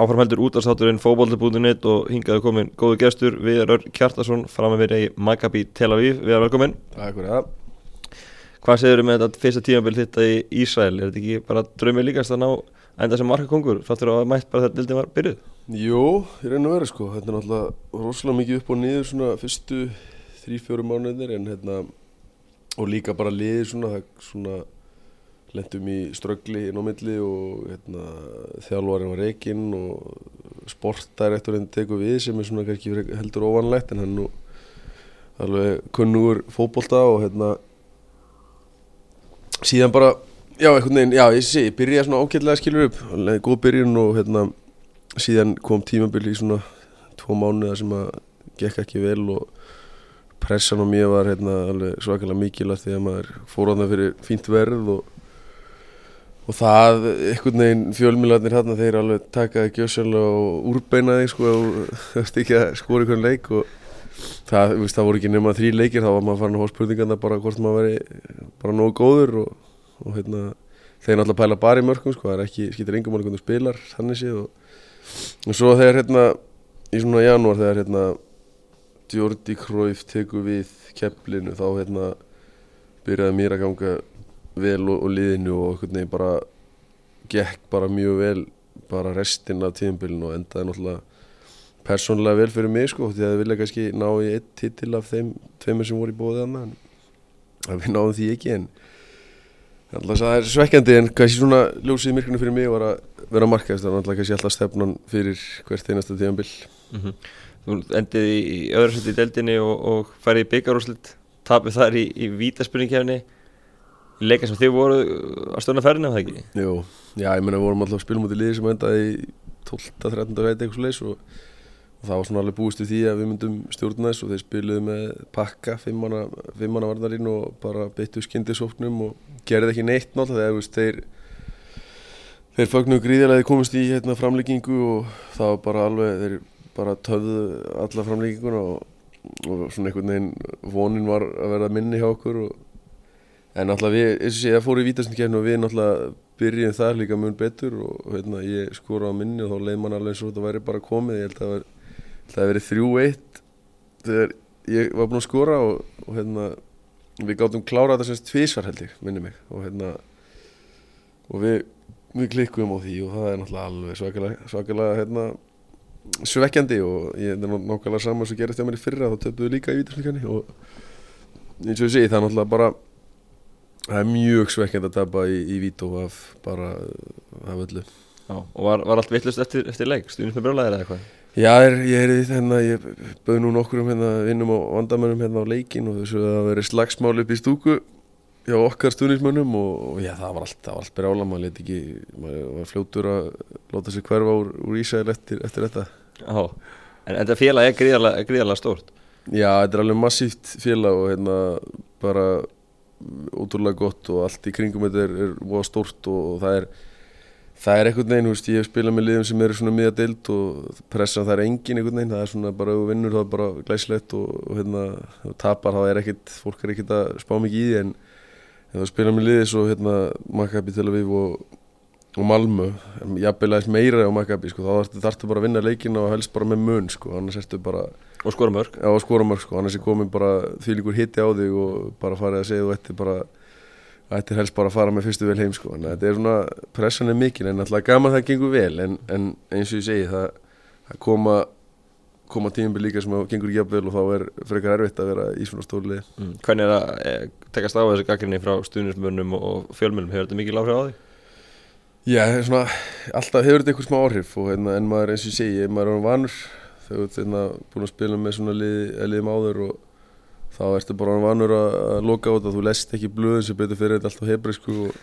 Áframheldur útastátturinn fókbólta.net og hingaðu komin góðu gestur Viðar Kjartason fram að vera í Maccabi Tel Aviv Viðar velkomin Takk fyrir það Hvað segir með þetta fyrsta tímabil þetta í Ísrael? Er þetta ekki bara draumið líkast að ná enda sem markakongur þáttur að mætt bara þetta dildin var byrjuð? Jú, ég reyna að vera sko Þetta er náttúrulega rosalega mikið upp og niður svona fyrstu þrý-fjóru mánuðir en hérna og líka bara liðið svona, það svona lendum í ströggli inn á milli og hérna, þjálfarinn var reikinn og sportdirektorinn tekur við sem er svona kannski heldur óvanlegt en hann nú alveg kunnugur fótbolta og hérna síðan bara já, einhvern veginn, já, ég sé, ég byrjaði svona ákveðlega skilur upp, alveg góð byrjun og hérna síðan kom tímabil í svona tvo mánuða sem að gekk ekki vel og pressan á mér var hérna alveg svakalega mikilvægt því að maður fór á það fyrir fínt verð og og það, einhvern veginn fjölmiðlarnir hérna þeir alveg takaði gjössalega og úrbeinaði sko þú veist ekki að skora einhvern leik og það, veist, það voru ekki nema þrý leikir þá var maður farin að hóða spurningarna bara hvort maður veri bara nógu góður og, og hérna þeir náttúrulega pæla bara í mörgum sko, það er ekki, skýtir yngum alveg hvernig spilar þannig séð og, og svo þegar hérna í svona janúar þegar hérna Jordi Króif teku við kepplinu þá hérna byrjaði mér að ganga vel og, og liðinu og einhvern veginn bara gekk bara mjög vel bara restin af tíðumbilinu og endaði náttúrulega persónulega vel fyrir mig sko því að það vilja kannski ná í eitt titil af þeim tveimur sem voru í bóðið hann en að við náðum því ekki en alltaf það er svekkjandi en kannski svona ljósið myrkunum fyrir mig var að vera markaðist að alltaf kannski alltaf stefnan fyrir hvert einasta tíðumbil mm -hmm. Þú endiði í öðru sett í deldinni og, og færði í byggarúslit tapið þar í, í vítaspurningkefni í leika sem þið voru að stöna ferðinu af það ekki? Jú, já ég menna við vorum alltaf spilum út í liði sem endaði í 12-13 veit eitthvað leis og og það var svona alveg búist við því að við myndum stjórna þess og þeir spiluðu með pakka fimmana, varnarinn og bara beittu skindisóknum og gerði ekki neitt náttúrulega þegar þeir fögnuðu gríðilega þeir komist í hérna, framleggingu og það var bara alveg þeir bara töfðu alla framlegginguna og, og svona einhvern veginn vonin var að vera minni hjá okkur og, en náttúrulega við, eins og sé, ég fór í vítasningkefni og við náttúrulega byrjum þar líka mun betur og hérna, ég skora á minni og þá leið man alveg eins og þetta væri bara komið, ég held að það það hefði verið þrjú eitt þegar ég var búinn að skora og, og hérna, við gáttum klára þetta semst tvísvar held ég, minni mig. Og hérna og við, við klikkuðum á því og það er náttúrulega alveg svakalega, svakalega hérna, svekkjandi og ég er nákvæmlega saman sem gerist hjá mér í fyrra þá töfum við líka í vítarsleikanni og eins og ég segi það er náttúrulega bara það er mjög svekkjandi að tapa í, í vító af bara af öllu Já, og var, var allt vittlust eftir, eftir leik, stuðnum með brjólaðir eða eitthvað? Já, ég er í þennan, ég bauð nú nokkur um hérna vinnum og vandamönnum hérna á leikin og þessu að það veri slagsmál upp í stúku hjá okkar stuðnismönnum og, og já, það var allt, það var allt brjála, maður leti ekki, maður var fljótur að láta sig hverfa úr, úr Ísæl eftir, eftir þetta. Já, en þetta félag er gríðarlega, gríðarlega stórt? Já, þetta er alveg massíft félag og hérna bara ótrúlega gott og allt í kringum þetta er, er stórt og, og það er það er einhvern veginn, veist, ég hef spilað með liðum sem eru svona miða deilt og pressan það er engin einhvern veginn, það er svona bara þú vinnur þá er bara glæslegt og, og hérna tapar þá er ekkit, fólk er ekkit að spá mikið í því en ef þú spilað með liði svo hérna Maccabi Tel Aviv og, og Malmö, jafnvel aðeins meira á Maccabi sko, þá þarftu bara að vinna leikina og helst bara með mun sko, annars ertu bara og skora mörg, já og skora mörg sko, annars er komin bara því líkur hitti á þig og bara farið að segja þú ætti bara er helst bara að fara með fyrstu vel heim sko. En þetta er svona, pressan er mikil en alltaf gaman það gengur vel. En, en eins og ég segi það, það koma koma tímbil líka sem gengur ekki jafn vel og þá er frekar erfitt að vera í svona stórlið mm. Hvernig er að e, tekast á þessu gaggrinni frá stuðnismönnum og fjölmjölum, hefur þetta mikið láhrif á því? Já, svona, alltaf hefur þetta einhver smá áhrif og hérna, en maður eins og ég segi, maður er vanur þegar þú ert hérna, búin að spila með svona lið, liðum áður og þá ertu bara vanur að loka á þetta. Þú lest ekki blöðin sem betur fyrir þetta alltaf hebreysku og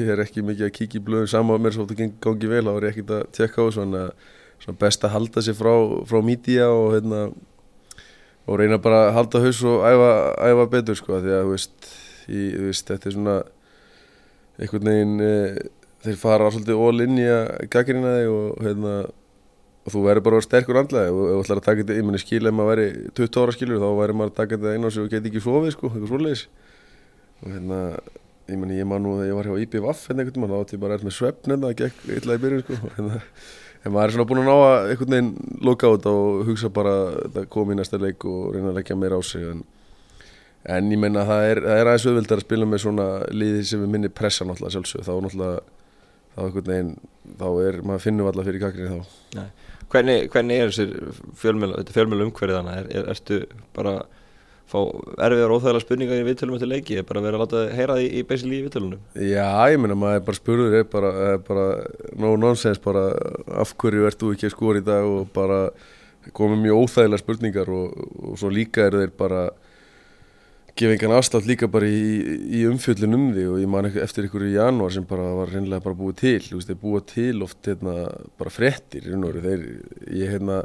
ég er ekki mikið að kíkja í blöðin sama á mér svo þetta gangi vel þá er ég ekkert að tekka á svona, svona best að halda sér frá, frá mídía og, hérna, og reyna bara að halda haus og æfa, æfa betur sko því að þú veist, ég, þú veist þetta er svona einhvern veginn e, þeir fara svolítið all in í að gaggrina þig og hérna og þú verður bara að vera sterkur andlega. Og þú ætlar að taka þetta, ég menni skil ef maður væri 20 ára skilur þá væri maður að taka þetta einn á sig og geti ekki sofið sko, eitthvað svoleiðis. Og hérna ég meni ég man nú þegar ég var hjá IBVF hérna einhvern veginn, þá átti ég bara er með svefn hérna, það gekk illa í byrjun sko hérna, en maður er svona búin að ná að einhvern veginn á þetta og hugsa bara að koma í næsta leik og reyna að leggja meira á sig en, en ég menna það er, er aðeins auðvildar að þá er, maður finnum alltaf fyrir kakrinni þá Hvernig, hvernig er þessir fjölmjöl, þetta fjölmjöl umhverfið hana? Er, er, ertu bara fá erfiðar óþægilega spurningar í viðtölum eftir leiki? Er bara vera að láta heyra því í basically í viðtölunum? Já, ég meina maður er bara spurður er bara, er bara no nonsense bara af hverju ert þú ekki að skora í dag og bara komið mjög óþægilega spurningar og, og svo líka er þeir bara gefa engan afslátt líka bara í, í umfjöllin um því og ég man eftir ykkur í janúar sem bara var reynilega bara búið til þú veist, þeir búið til oft hérna, bara frettir í raun og veru. Þeir, ég hérna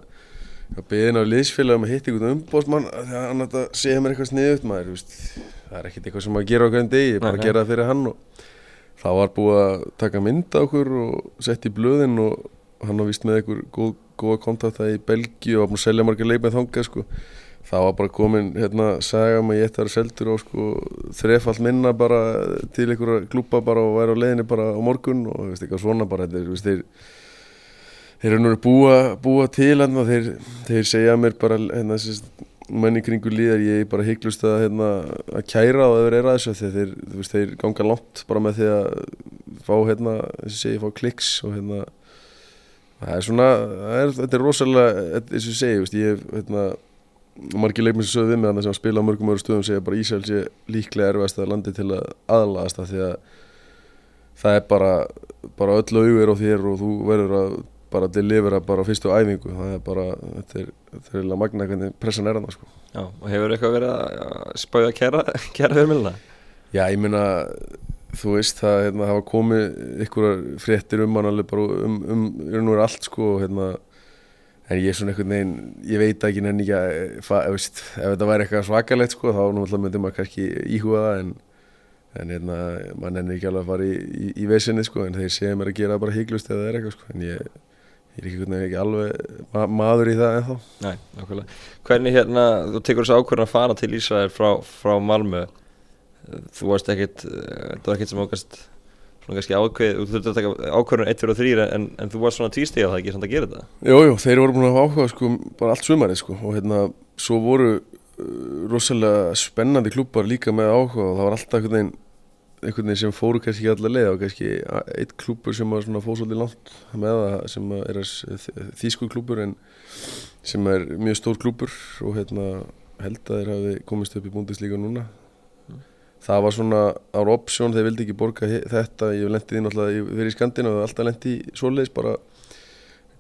beðin á liðsfélagum að hitta einhvern umbóðsmann þegar hann að segja mér eitthvað sniðut maður, þú veist, það er ekkert eitthvað sem að gera á hverjum degi, ég bara að gera það fyrir hann og það var búið að taka mynda okkur og setja í blöðin og hann har vist með einhver góð, að það var bara komin hérna saga um að ég ætti að vera seldur og sko þrefall minna bara til einhverja klúpa bara og væri á leiðinni bara á morgun og veist eitthvað svona bara þeir, veist, þeir, þeir eru nú búa, búa til hérna þeir, þeir segja mér bara hérna menni kringu líðar ég er bara hygglust að hérna að kæra og þeir eru að þessu þeir, veist, þeir ganga langt bara með því að fá hérna þessi segi fá kliks og hérna það er svona, það er, þetta er rosalega ég segi, veist, ég hef hérna margir leikmenn sem sögðu við mig þannig sem spila á mörgum öru stöðum segja bara Ísæl sé líklega erfast að landi til að aðlagast það því að það er bara, bara öll auður á þér og þú verður að bara delivera bara fyrstu æfingu það er bara, þetta er, þetta er magna hvernig pressan er að sko. Já, og hefur eitthvað verið að spája að kæra, kæra fyrirmilina? Já, ég minna þú veist, það hérna, hafa komið ykkur fréttir um hann alveg bara um, um, um, um allt sko, hérna en ég er svona einhvern veginn, ég veit ekki nenni ekki að, veist, ef þetta væri eitthvað svakalegt sko, þá náttúrulega myndi maður kannski íhuga það en, en hérna, maður nenni ekki alveg að fara í, í, í vesinni sko, en þeir segja mér að gera bara hygglust eða það er eitthvað sko, en ég, ég er ekki, ekki alveg ma maður í það ennþá. Nei, nákvæmlega. Hvernig hérna, þú tekur þessu ákvörðan að fara til Ísrael frá, frá Malmö, þú varst ekkit, það var ekkit sem ákast svona kannski ákveð, þú þurfti að taka ákveðun 1, 2 og 3 en, en þú varst svona tvístíð á það ekki samt að gera þetta? Jújú, jú, þeir voru búin að ákveða sko bara allt sumarið sko og hérna svo voru uh, rosalega spennandi klúpar líka með ákveða og það var alltaf einhvern veginn einhvern veginn sem fóru kannski allar leið og kannski eitt klúpur sem var svona fóðsóldi langt með það sem er þýsku klúpur en sem er mjög stór klúpur og hérna held að þeir hafi komist upp í búndisleika núna það var svona ára option, þeir vildi ekki borga þetta, ég lendi því náttúrulega fyrir í Skandina og alltaf lendi í svoleiðis bara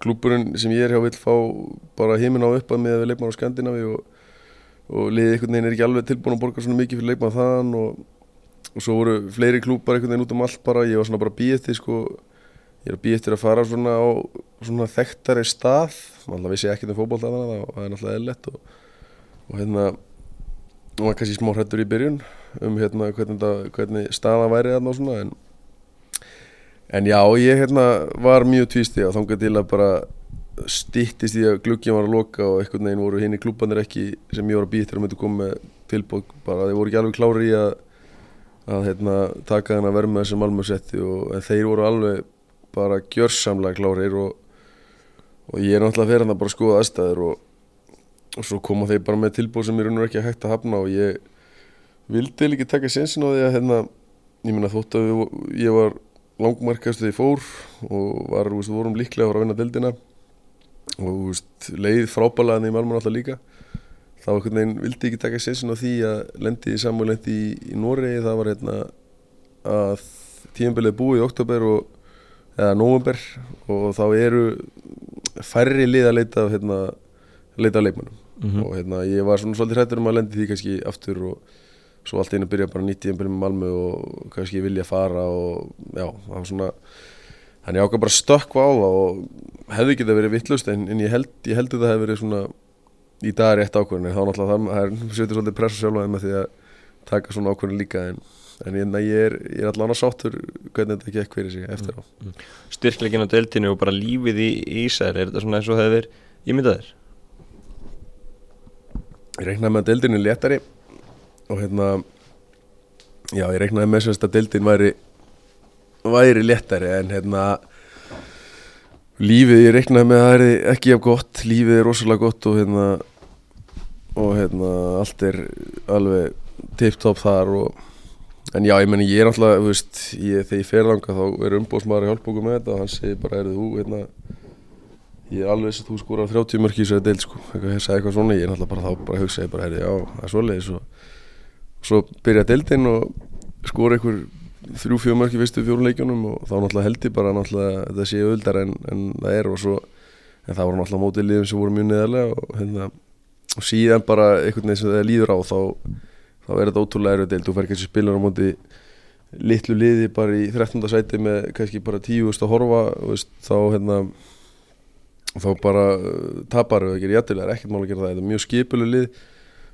klúburinn sem ég er hjá vil fá bara heiminn á uppað með að við leikmann á Skandinavi og, og liðið einhvern veginn er ekki alveg tilbúin að borga svona mikið fyrir leikmann þann og, og svo voru fleiri klúbar einhvern veginn út um allt bara, ég var svona bara býð eftir sko, ég er býð eftir að fara svona á svona þekktari stað, alltaf vissi ég ekkert um fókból og það hérna var kannski smá hrættur í byrjun um hérna hvernig, það, hvernig staða væri þarna og svona en, en já ég hérna var mjög tvísti og þángar til að bara stýttist í að gluggin var að loka og einhvern veginn voru hinn í klúbanir ekki sem ég var að býta til að mynda að koma tilbók bara þeir voru ekki alveg klári í að að hérna taka þennan verma þessum almörsetti og þeir voru alveg bara gjörsamlega klárir og, og ég er náttúrulega fyrir hann að bara skoða aðstæður og, og svo koma þeir bara með tilbók sem ég raun og ekki að hægt að hafna og ég vildi líka taka sensin á því að hérna, ég minna þótt að við, ég var langmarkast þegar ég fór og var, veist, vorum líklega að fara að vinna deildina og veist, leið frábælaðan í Malmö alltaf líka þá veginn, vildi ekki taka sensin á því að lendi í samu lendi í, í Noregi. Það var hérna að tímanbilið búið í oktober og, eða november og þá eru færri lið að leita hérna, leita leikmannum mm -hmm. og hérna ég var svona svolítið hrættur um að lendi því kannski aftur og svo allt einu byrja bara nýtt í einbjörnum Malmö og kannski vilja fara og já, það var svona þannig ég ákvað bara stökk á það og hefði það verið vittlust en, en ég held ég held að það hefði verið svona í dag rétt ákvörðin þá náttúrulega það er setur svolítið pressa sjálf með því að taka svona ákvörðin líka en, en ég, ég er, er allavega sáttur hvernig þetta gekk fyrir sig eftir á mm, mm. Styrklegin á deltinu og bara lífið í Ísær er þetta svona eins og það hefur ímyndaðir? Ég reiknaði með að deltinu léttari og hérna Já, ég reiknaði með semst að deildin væri væri léttari en hérna lífið, ég reiknaði með að það er ekki jafn gott, lífið er rosalega gott og hérna og hérna allt er alveg tipp-topp þar og en já, ég menn ég er alltaf, þú veist ég, þegar ég fer langa þá er umbóðsmaður að hjálpa okkur með þetta og hann segir bara, er þú, hérna ég er alveg þess að þú skórar 30 mörk í þessari deild sko, eitthvað, sagði eitthvað svona ég er alltaf bara þá bara hugsaði bara, herri, já, það er svoleiðis og svo byrja deildin og skora einhver þrjú fjögur mörk í fyrstu fjórum leikjunum og þá náttúrulega held ég bara náttúrulega þetta sé auðvildar en, en það er og svo en það voru náttúrulega mótið liðum sem voru mjög neðarlega og, hérna, og síðan bara einhvern veginn sem það líður á þá, þá er þetta ótrúlega erfið deild, þú fer kannski spilur á móti litlu liði bara í 13. sæti með kannski bara 10 að horfa veist, þá hérna þá bara uh, tapar við ekki réttilega, er ekkert mál að gera það. Þetta er mjög skipuleg lið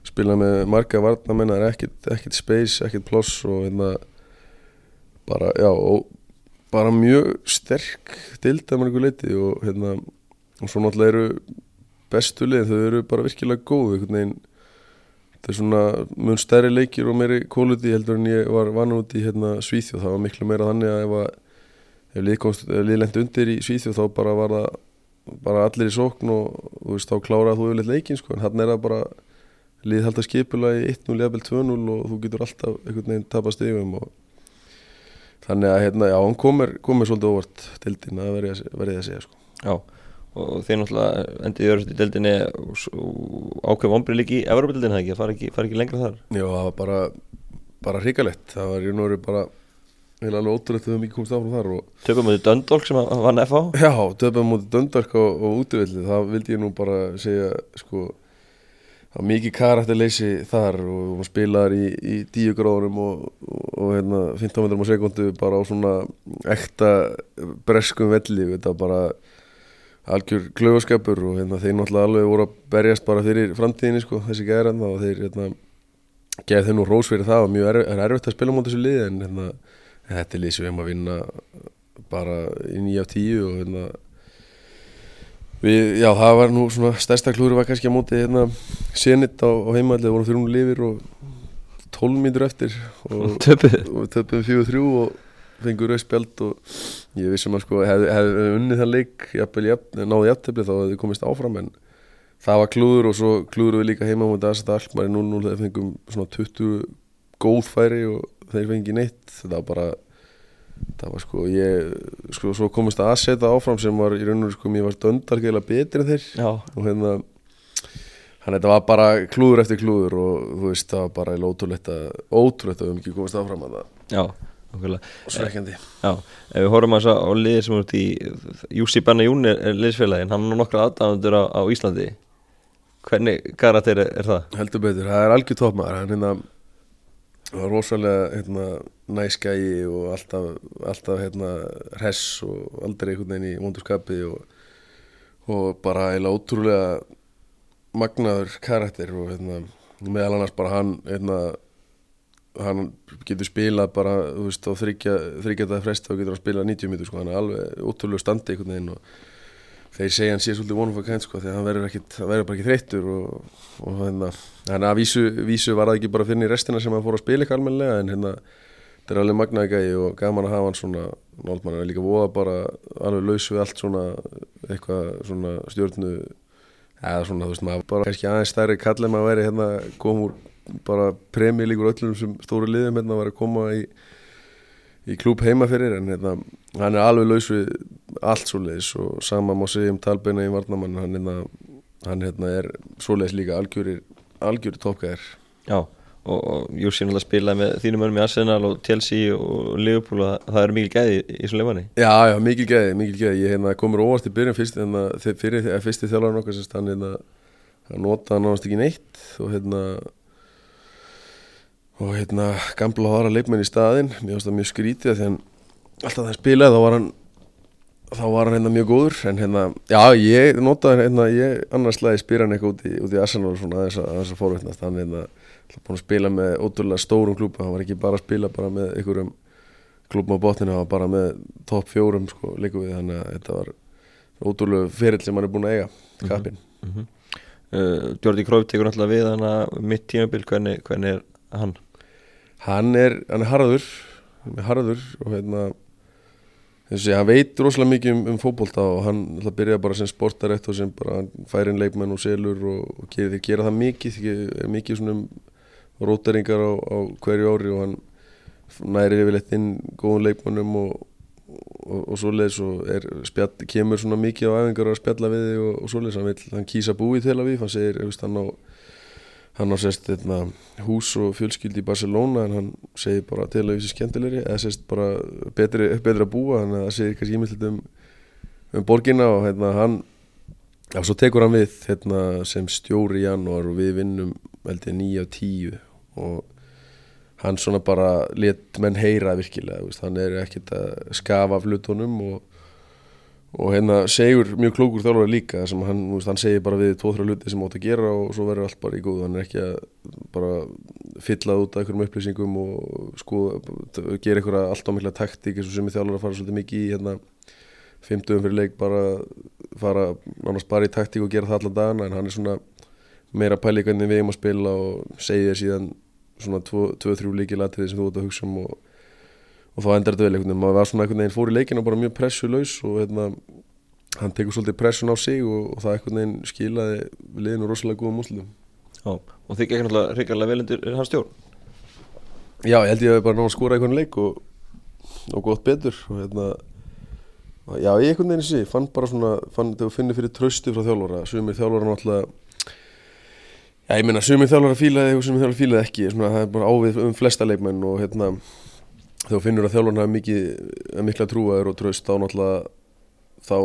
spila með marga varnamenn, það er ekkert, ekkert space, ekkert ploss og hérna bara, já, og bara mjög sterk dilda með einhver leiti og hérna og svo náttúrulega eru bestu lið þau eru bara virkilega góð einhvern veginn. Það er svona mun stærri leikir og meiri kóluti heldur en ég var vann út í hérna, Svíþjóð, það var miklu meira þannig að ef, að, ef lið, komst, ef lið lendi undir í Svíþjóð þá bara var það bara allir í sókn og veist þá kláraði þú yfirleitt leikin sko. En hann er það bara lið held að skipula í 1-0 eða 2-0 og þú getur alltaf einhvern veginn tapast yfum og þannig að hérna já hann komir, komir svolítið óvart til dýna að verði að segja sko. Já og þeir náttúrulega endið í öðru deildinni ákveð vombrið líki í Evropadeildin það far ekki, far ekki lengra þar? Já það var bara, bara hrikalett það var í núri bara heila alveg ótrúlegt að við mikið komst áfram þar Töpum mútið Döndolk sem vann FH Já, töpum mútið Döndolk og, og útvillið það vildi ég nú bara segja sko það var mikið karakterleysi þar og hún spilaði í, í tíu gráðurum og, og, og hérna 15 metrum á sekundu bara á svona ekta breskum velli þetta bara algjör klöfaskapur og hérna þeir náttúrulega alveg voru að berjast bara fyrir framtíðinni sko þessi gæðir og þeir hérna geði þeir nú rós fyrir það. Og mjög er, er erfitt að spila mútið þessu lið en hérna þetta er sem við hefum að vinna bara í nýja tíu og hérna við, já það var nú svona stærsta klúri var kannski að móti hérna senit á, á heimalli, það voru þrjum lifir og tólum mítur eftir og töpum fjögur þrjú og fengur auð spjald og ég vissum að sko hefði hef unnið það leik jafnvel jafn, náði jafntefni þá hefði komist áfram en það var klúður og svo klúður við líka heima mútið aðsett allt maður í 0-0 þegar fengum svona 20 góð færi og þeir fengi neitt þetta var bara það var sko ég sko svo komist að aðsetta áfram sem var í raun og sko mér var döndargeila betri en þeir. Já. og hérna hann þetta var bara klúður eftir klúður og þú veist það var bara ótrúlegt að ótrúlegt að við hefum ekki komist áfram að það. Já, okkurlega og svekkjandi. Já, ef við horfum að á liðir sem út í Jussi Benna Jún er, liðsfélagin hann er nokkra aðdæðandur á, á Íslandi. Hvernig karakter er, er það? heldur betur, það er algjör toppmaður hann hérna það var rosalega hérna, næskægi og alltaf, alltaf hérna, hress og aldrei einhvern veginn í vondurskapi og, og bara eiginlega ótrúlega magnaður karakter og hérna, meðal annars bara hann hérna, hann getur spilað bara þú veist á þryggja þryggja frest þá getur hann spilað 90 mítur sko, hann er alveg ótrúlega standi einhvern veginn og þeir segja hann sé svolítið kind sko því að hann verður, bara ekki þreyttur og, og hérna, þannig að vísu, vísu var það ekki bara fyrir restina sem hann fór að spila eitthvað almenlega en hérna, þetta er alveg magnaði gægi og gaman að hafa hann svona nálmann er líka voða bara alveg laus við allt svona eitthvað svona stjórnu eða svona þú veist maður bara kannski aðeins stærri kallið maður veri hérna komur bara premi líkur öllum sem stóru liðum hérna var að koma í í klúb heima fyrir en hérna, hann er alveg laus við allt svo leiðis og sama má segja um talbeina í Varnamann hann, hérna, hann hérna, er svo leiðis líka algjörir, algjörir toppgæðir Já, og, og Jussi náttúrulega spilaði með þínum önum í Arsenal og Chelsea og Liverpool og það eru mikil gæði í svona leifani Já, já, mikil gæði, mikil gæði. Ég hérna, komur óvart í byrjun fyrst hérna, fyrir, fyrsti þjálfarinn okkar hann, hérna, hann náttúrulega ekki neitt og hérna og hérna gamla ára leikmenn í staðinn. Mér finnst það mjög skrítið því hann alltaf það spilaði þá var hann þá var hann hérna mjög góður. En hérna já ég notaði hérna ég annars slæði spyr hann eitthvað út í, út í Arsenal og svona aðeins að, aðeins að fórveitnast hann hérna búin að spila með ótrúlega stórum klúpa hann var ekki bara að spila bara með einhverjum klúpum á botninu, hann var bara með topp fjórum sko líka við. Þannig að þetta var ótrúlega ferill sem hann er búin að eiga kapin mm -hmm. uh, Jordi Króf tekur náttúrulega við hann að mitt tímabil, hvernig, hvernig er hann? Hann er, hann er harður hann er harður og hérna þessi, hann veit rosalega mikið um, um fótbolta og hann ætla að byrja bara sem sportarætt og sem bara hann fær inn leikmenn og selur og, og gera, gera það mikið mikið svona um rótaringar á, á hverju ári og hann næri yfirleitt inn góðum leikmennum og, og, og svoleiðis og er, spjall, kemur svona mikið á æfingar að spjalla við þig og, og svoleiðis. Hann, hann kýsa búið til að við hann segir, hann á hann á sérst eitna, hús og fjölskyldi í Barcelona en hann segir bara til að séum skemmtilegri eða sérst bara betri, betri að búa þannig að það segir kannski ímyndilegt um, um borgina og hérna hann og svo tekur hann við hérna, sem stjóri í janúar og við vinnum held ég 9 á 10 og hann svona bara let menn heyra virkilega, veist, hann er ekkert að skafa af hlutunum og, og hérna segur mjög klókur þjálfur líka sem hann, veist, hann segir bara við tvo-þrjá hluti sem átt að gera og svo verður allt bara í góð hann er ekki að bara fyllað út af einhverjum upplýsingum og sko gera einhverja allt ámikla taktík eins og sem þjálfur að fara svolítið mikið í hérna 50 fyrir leik bara fara nánast bara í taktík og gera það allan dagana. En hann er svona meira pæli hvernig við erum að spila og segja síðan svona 2-3 líkilatrið sem þú ert að hugsa um og, og þá endar þetta vel einhvern veginn, maður var svona einhvern veginn fór í leikinu bara mjög pressulegs og hérna hann tekur svolítið pressun á sig og, og það einhvern veginn skilaði liðinu rosalega góða múslu Já, og þið gekk náttúrulega hrigalega vel undir hans stjórn. Já, ég held ég að við bara náðum að skora einhvern leik og, og gott betur og hérna Já, ég einhvern veginn sé, fann bara svona, fann þegar finnir fyrir tröstu frá þjálfara, sumir þjálfara náttúrulega Já, ég meina, sumir þjálfara fílaði og sumir þjálfara fílaði ekki, svona, það er bara ávið um flesta leikmenn og hérna, þú finnur að þjálfarna er mikið, mikla trúaður og tröst, þá náttúrulega, þá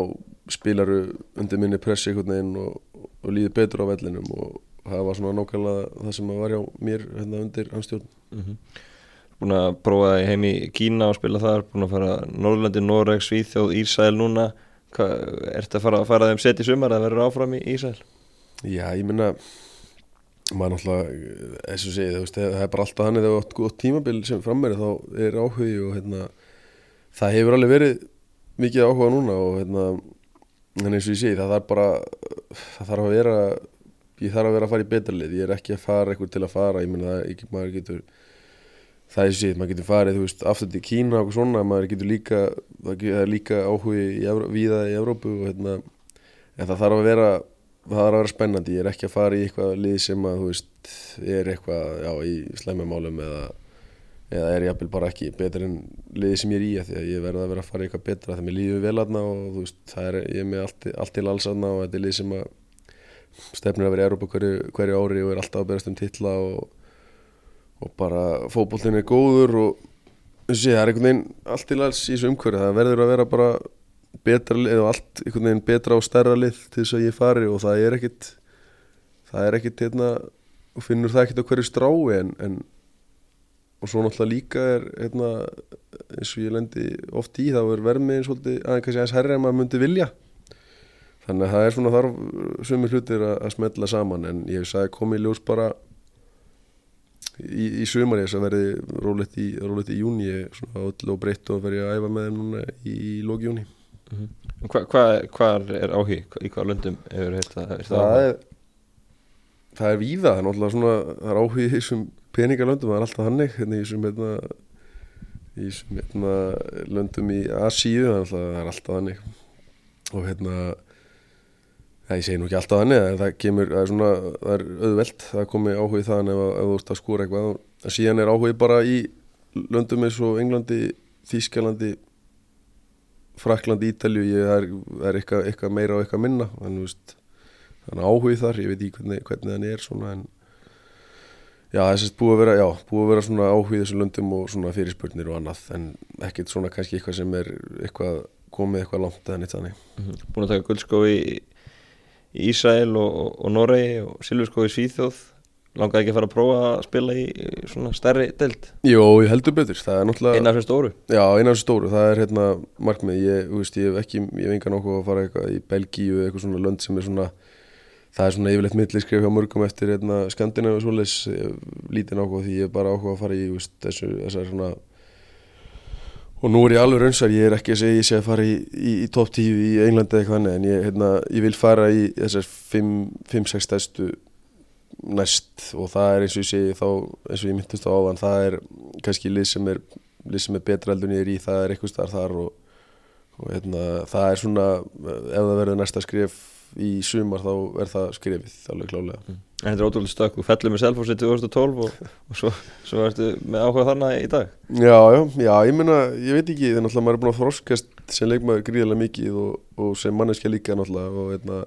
spilaru undir minni pressi einhvern veginn og, og líður betur á vellinum og það var svona nákvæmlega það sem var hjá mér hérna undir hans stjórn. Mm -hmm. Búin að prófa það heim í Kína og spila þar, búin að fara Norrlandi, Noreg, Svíþjóð, Ísæl núna, er þetta að fara, fara þeim sett í sumar að vera áfram í Ísæl? Já, ég minna maður náttúrulega, eins og segið það er bara alltaf hann eða gott tímabil sem frammeri þá er áhugi og hérna, það hefur alveg verið mikið áhuga núna og hérna, eins og ég segi það þarf bara það þarf að vera ég þarf að vera að fara í betralið, ég er ekki að fara eitthvað til að fara, ég menna það ekki maður getur það er sér, maður getur farið veist, aftur til Kína og svona maður getur líka, það er líka áhugi viða í Evrópu og hérna en það þarf að vera það þarf að vera spennandi, ég er ekki að fara í eitthvað lið sem að, þú veist, er eitthvað já, í slæmumálum eða eða er ég aðbil bara ekki betur en liði sem ég er í að því að ég verða að vera að fara í eitthvað betra þegar mér líður vel aðna og þú veist, það er ég er með allt, allt til alls aðna og þetta er lið sem að stefnir að vera í Európa hverju, hverju ári og er alltaf að berast um tilla og, og bara fókbólinn er góður og þessi, það er einhvern veginn allt til alls í þessu umhverju, það verður að vera bara betra lið og allt einhvern veginn betra og stærra lið til þess að ég fari og það er ekkit það er ekkit hérna og finnur það ekkit á hverju strái en, en og svo náttúrulega líka er hérna, eins og ég lendi oft í þá er vermiðin svolítið aðeins aðeins herri en maður myndi vilja. Þannig að það er svona þarf sumir hlutir að, að smetla saman en ég sagði komið ljós bara í, í sumar ég þess að verði rólegt í, í júni og breytt og verði að æfa með þeim núna í, í lóki júni mm -hmm. Hvað hva, hva er áhug? Í hvaða löndum hefur þetta? Er það, það, er, það er víða, það er náttúrulega svona það er áhug í þessum peningalöndum það er alltaf hannig hérna, í þessum hérna, í þessum hérna, löndum í Asíu það er alltaf hannig og hérna það ég segi nú ekki alltaf hannig það kemur, það er svona það er auðvelt, það komi áhug í það ef, ef þú ert að skóra eitthvað síðan er áhug bara í löndum eins og Englandi, Þískalandi Fraklandi, Ítalju ég er, er eitthvað, eitthvað meira og eitthvað minna en þannig áhug þar, ég veit ekki hvernig, hvernig þannig er svona en já þess að búið að vera, já, búið að vera svona áhug í þessum löndum og svona fyrirspurnir og annað en ekkert svona kannski eitthvað sem er eitthvað komið eitthvað langt eða nýtt þannig mm -hmm. Búin að taka guldskói í, Ísæl og, og, og Noregi og Silvurskói í Svíþjóð langaði ekki að fara að prófa að spila í svona stærri delt Jó, ég heldur betur, það er náttúrulega Einar sem stóru? Já, einar sem stóru, það er hérna markmið, ég, veist, ég hef ekki ég hef engan okkur að fara eitthvað í Belgíu eitthvað svona lönd sem er svona það er svona yfirleitt milliskrif hjá mörgum eftir hérna, Skandinavíu og svoleiðis. Lítið nákvæm því. Ég er bara áhuga að fara í veist, þessu, þessar svona og nú er ég alveg raunsar, ég er ekki að segja ég sé að fara í, í, í top 10 í Englandi eitthvað annað en ég, hérna, ég vil fara í þessar 5-6 stærstu næst og það er eins og ég segi þá eins og ég myndist á áðan það er kannski lið sem er, lið sem er betra heldur en ég er í það er eitthvað starf þar og, og hérna, það er svona ef það verður næsta skrif í sumar þá er það skrifið alveg klálega En þetta er ótrúlega stökk, þú fellur með Selfossi 2012 og, og svo, svo ertu með áhuga þarna í dag. Já, já, já, ég meina, ég veit ekki, þannig að maður er búin að þroskast sem leikmaður gríðarlega mikið og, og sem manneskja líka náttúrulega og hérna,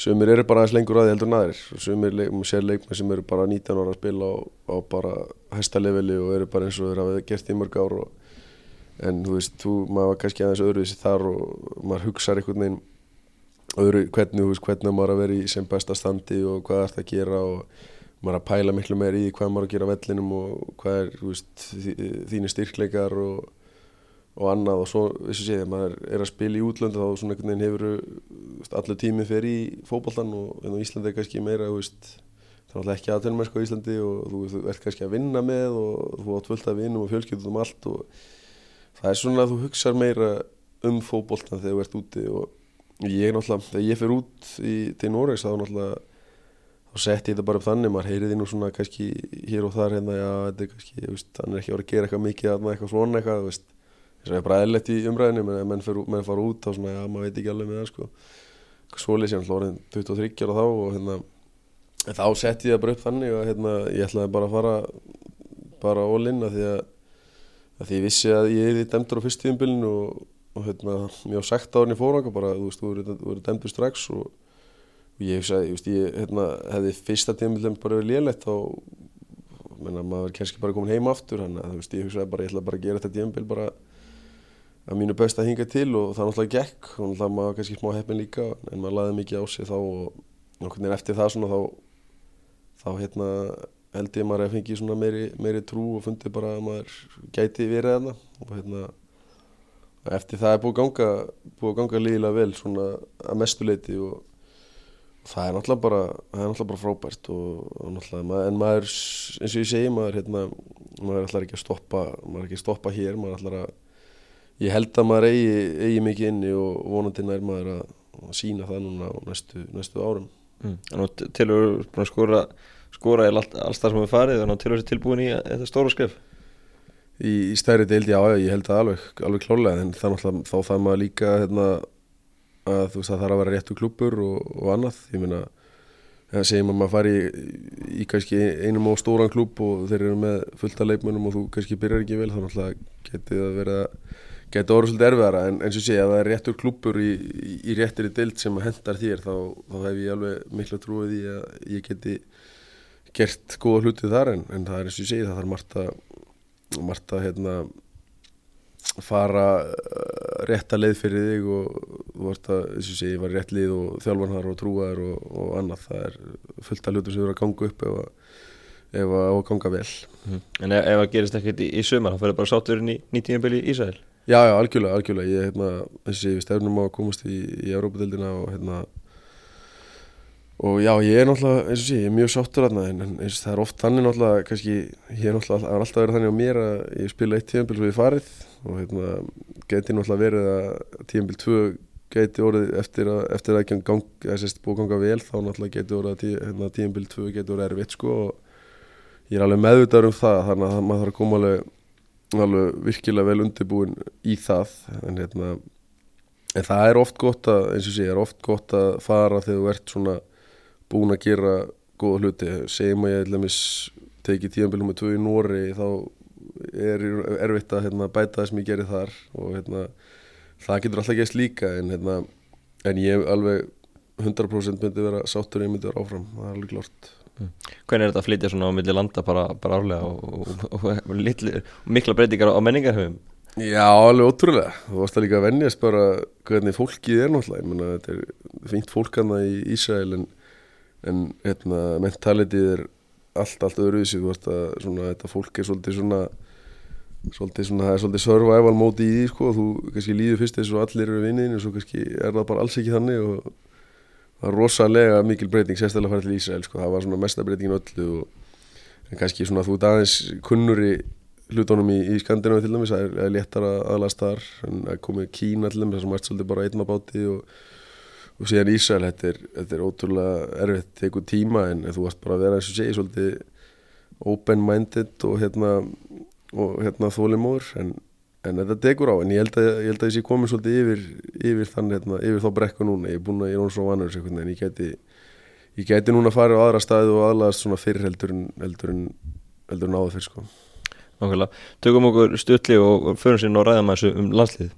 sumir eru bara aðeins lengur aðeins heldur en aðrir. Og sumir leik, sér leikmaður sem eru bara 19 ára að spila á, á bara hæsta leveli og eru bara eins og þeir hafa gert í mörg ár og, en þú veist, þú, maður var kannski aðeins öðruvísi þar og maður hugsaður einhvern veginn öðru, hvernig, veist, hvernig maður að vera í sem besta standi og hvað er það að gera og maður að pæla miklu meir í hvað maður að gera vellinum og hvað er, veist, þínir styrkleikar og, og annað og svo, þessu séð, maður er að spila í útlöndu þá svona einhvern veginn hefur allir tímið fyrir í fókbaltan og en á Íslandi er kannski meira, þú veist það er alltaf ekki aðtönum sko á Íslandi og þú, ert kannski að vinna með og þú átt fullt af vinnum og fjölskyldum um allt og það er svona að þú hugsa meira um fókbaltan þegar þú ert úti og Ég náttúrulega, þegar ég fyrir út í, til Noregs þá náttúrulega þá sett ég þetta bara upp þannig, maður heyriði nú svona kannski hér og þar hérna, já, þetta er kannski, ég veist, hann er ekki árið að gera eitthvað mikið að eitthvað svona eitthvað, þú veist, þess að ég er bara eðlert í umræðinu, menn menn, menn fara út þá svona, já, maður veit ekki alveg með það, sko, svolítið hann hlórið 23 ára þá og hérna, þá sett ég það bara upp þannig og hérna, ég ætlaði bara að fara bara all in að því að, að því ég vissi að ég er í demdur á fyrstíðumbilinu og og hérna, á sagt á henni fóranga bara, þú veist, þú verður dæmdur strax og, og ég ég veist, ég hérna, hefði fyrsta tímilum bara verið lélætt og menna, maður er kannski bara komin heim aftur, að þú veist, ég hugsaði bara, ég ætla bara að gera þetta tímil bara að mínu best að hinga til og það náttúrulega gekk. Og náttúrulega maður kannski smá heppin líka en maður laði mikið á sig þá og náttúrulega eftir það svona þá þá hérna held ég maður að fengi svona meiri, meiri trú og fundi bara að maður gæti verið þarna. Og hérna eftir það er búið að ganga, búið að ganga lígilega vel svona að mestuleiti og, og það er náttúrulega bara, það er náttúrulega bara frábært og, og náttúrulega, en maður, eins og ég segi, maður, hérna, maður ætlar ekki að stoppa, maður er ekki að stoppa hér, maður ætlar að, ég held að maður eigi, eigi mikið inni og vonandi nær maður að, að sína það núna á næstu, næstu árum. Mm. Þannig til að að skora, skora í allt, alls það sem við farið, þannig að þú er tilbúin í þetta stóra skref í, í stærri deildi, já, ég held það alveg, alveg klálega, en það, þá það maður líka hérna, að þú veist það þarf að vera réttu klubur og, og annað, ég meina það segjum að maður fari í, í kannski einum á stóran klub og þeir eru með fullta leikmennum og þú kannski byrjar ekki vel, þannig að getið að vera getið orður svolítið erfiðara, en eins og sé að það er réttur klubur í, í réttir í deild sem hendar þér, þá, þá hef ég alveg miklu trúið í að ég geti gert góða hlutið þar en, en það er eins og sé, það þarf margt að margt að hérna, fara uh, rétt að leið fyrir þig og þú vart að, þess að sé, ég var rétt lið og þjálfanhar og trúar og, og annað. Það er fullt af hlutum sem eru að ganga upp ef að, ef að, ganga vel. Mm. En ef, það gerist ekkert í, í sömur þá fyrir bara sáturinn í nýtíðanbili í Ísæl Já, já, algjörlega, algjörlega. Ég, hérna, þess að ég stefnum á að komast í, í Európa-dildina og hérna og já, ég er náttúrulega, eins og sé, ég er mjög sáttur aðna en, eins, það er oft þannig náttúrulega kannski, ég er náttúrulega, það er alltaf verið þannig á mér að ég spila eitt tíðanbíl svo ég farið og hérna, geti náttúrulega verið að tíðanbíl 2 geti orðið eftir að, eftir að ekki gang, sérst, búið ganga vel, þá náttúrulega geti orðið tí, hérna, tíðanbíl 2 geti orðið erfitt sko og ég er alveg meðvitaður um það, þannig að maður þarf að koma alveg, alveg virkilega vel undirbúin í það. En hérna, en það er oft gott að, eins og sé, er oft gott að fara þegar þú ert svona búin að gera góða hluti. Segjum að ég ætlamis tekið tíanbílum með tvö í Nóri þá er erfitt að hérna, bæta það sem ég gerir þar og hérna, það getur alltaf gæst líka. En, hérna, en ég alveg 100% myndi vera sáttur ég myndi vera áfram, það er alveg mm. Hvernig er þetta að flytja svona á milli landa bara, bara árlega og, og, og, litli, mikla breytingar á menningarhefum? Já, alveg ótrúlega, þú varst að líka að vennjast bara hvernig fólkið er náttúrulega, ég menna þetta er fínt fólkana í Ísrael en en hérna, mentalitið er allt, allt öðruvísi. Þú veist að svona, þetta fólk er svolítið svona svolítið svona, það er svolítið survival móti í því sko, þú kannski líður fyrst eins og allir eru vinniðin og svo kannski er það bara alls ekki þannig og er rosalega mikil breyting sérstaklega að fara til Ísrael sko, það var svona mesta breytingin öllu og en kannski svona þú ert aðeins kunnuri hlutónum í, í Skandinavi til dæmis, það er, er léttar að aðlast þar en að komið Kína til dæmis, það sem ert svolítið bara einna báti og og síðan Ísrael, þetta er, þetta er ótrúlega erfitt, tekur tíma en þú varst bara að vera eins og segi svolítið open-minded og hérna, og hérna þólimóður en, en þetta tekur á en ég held að ég, held að ég sé komið svolítið yfir, yfir, þann, hérna, yfir þá brekku núna, ég er búin að ég er svo vanur en ég geti, ég geti núna að fara á aðra staði og aðlaðast svona fyrir heldur en, heldur en, heldur en áður fyrir sko. Tökum okkur stutli og förum sér og ræðum að þessu um landslið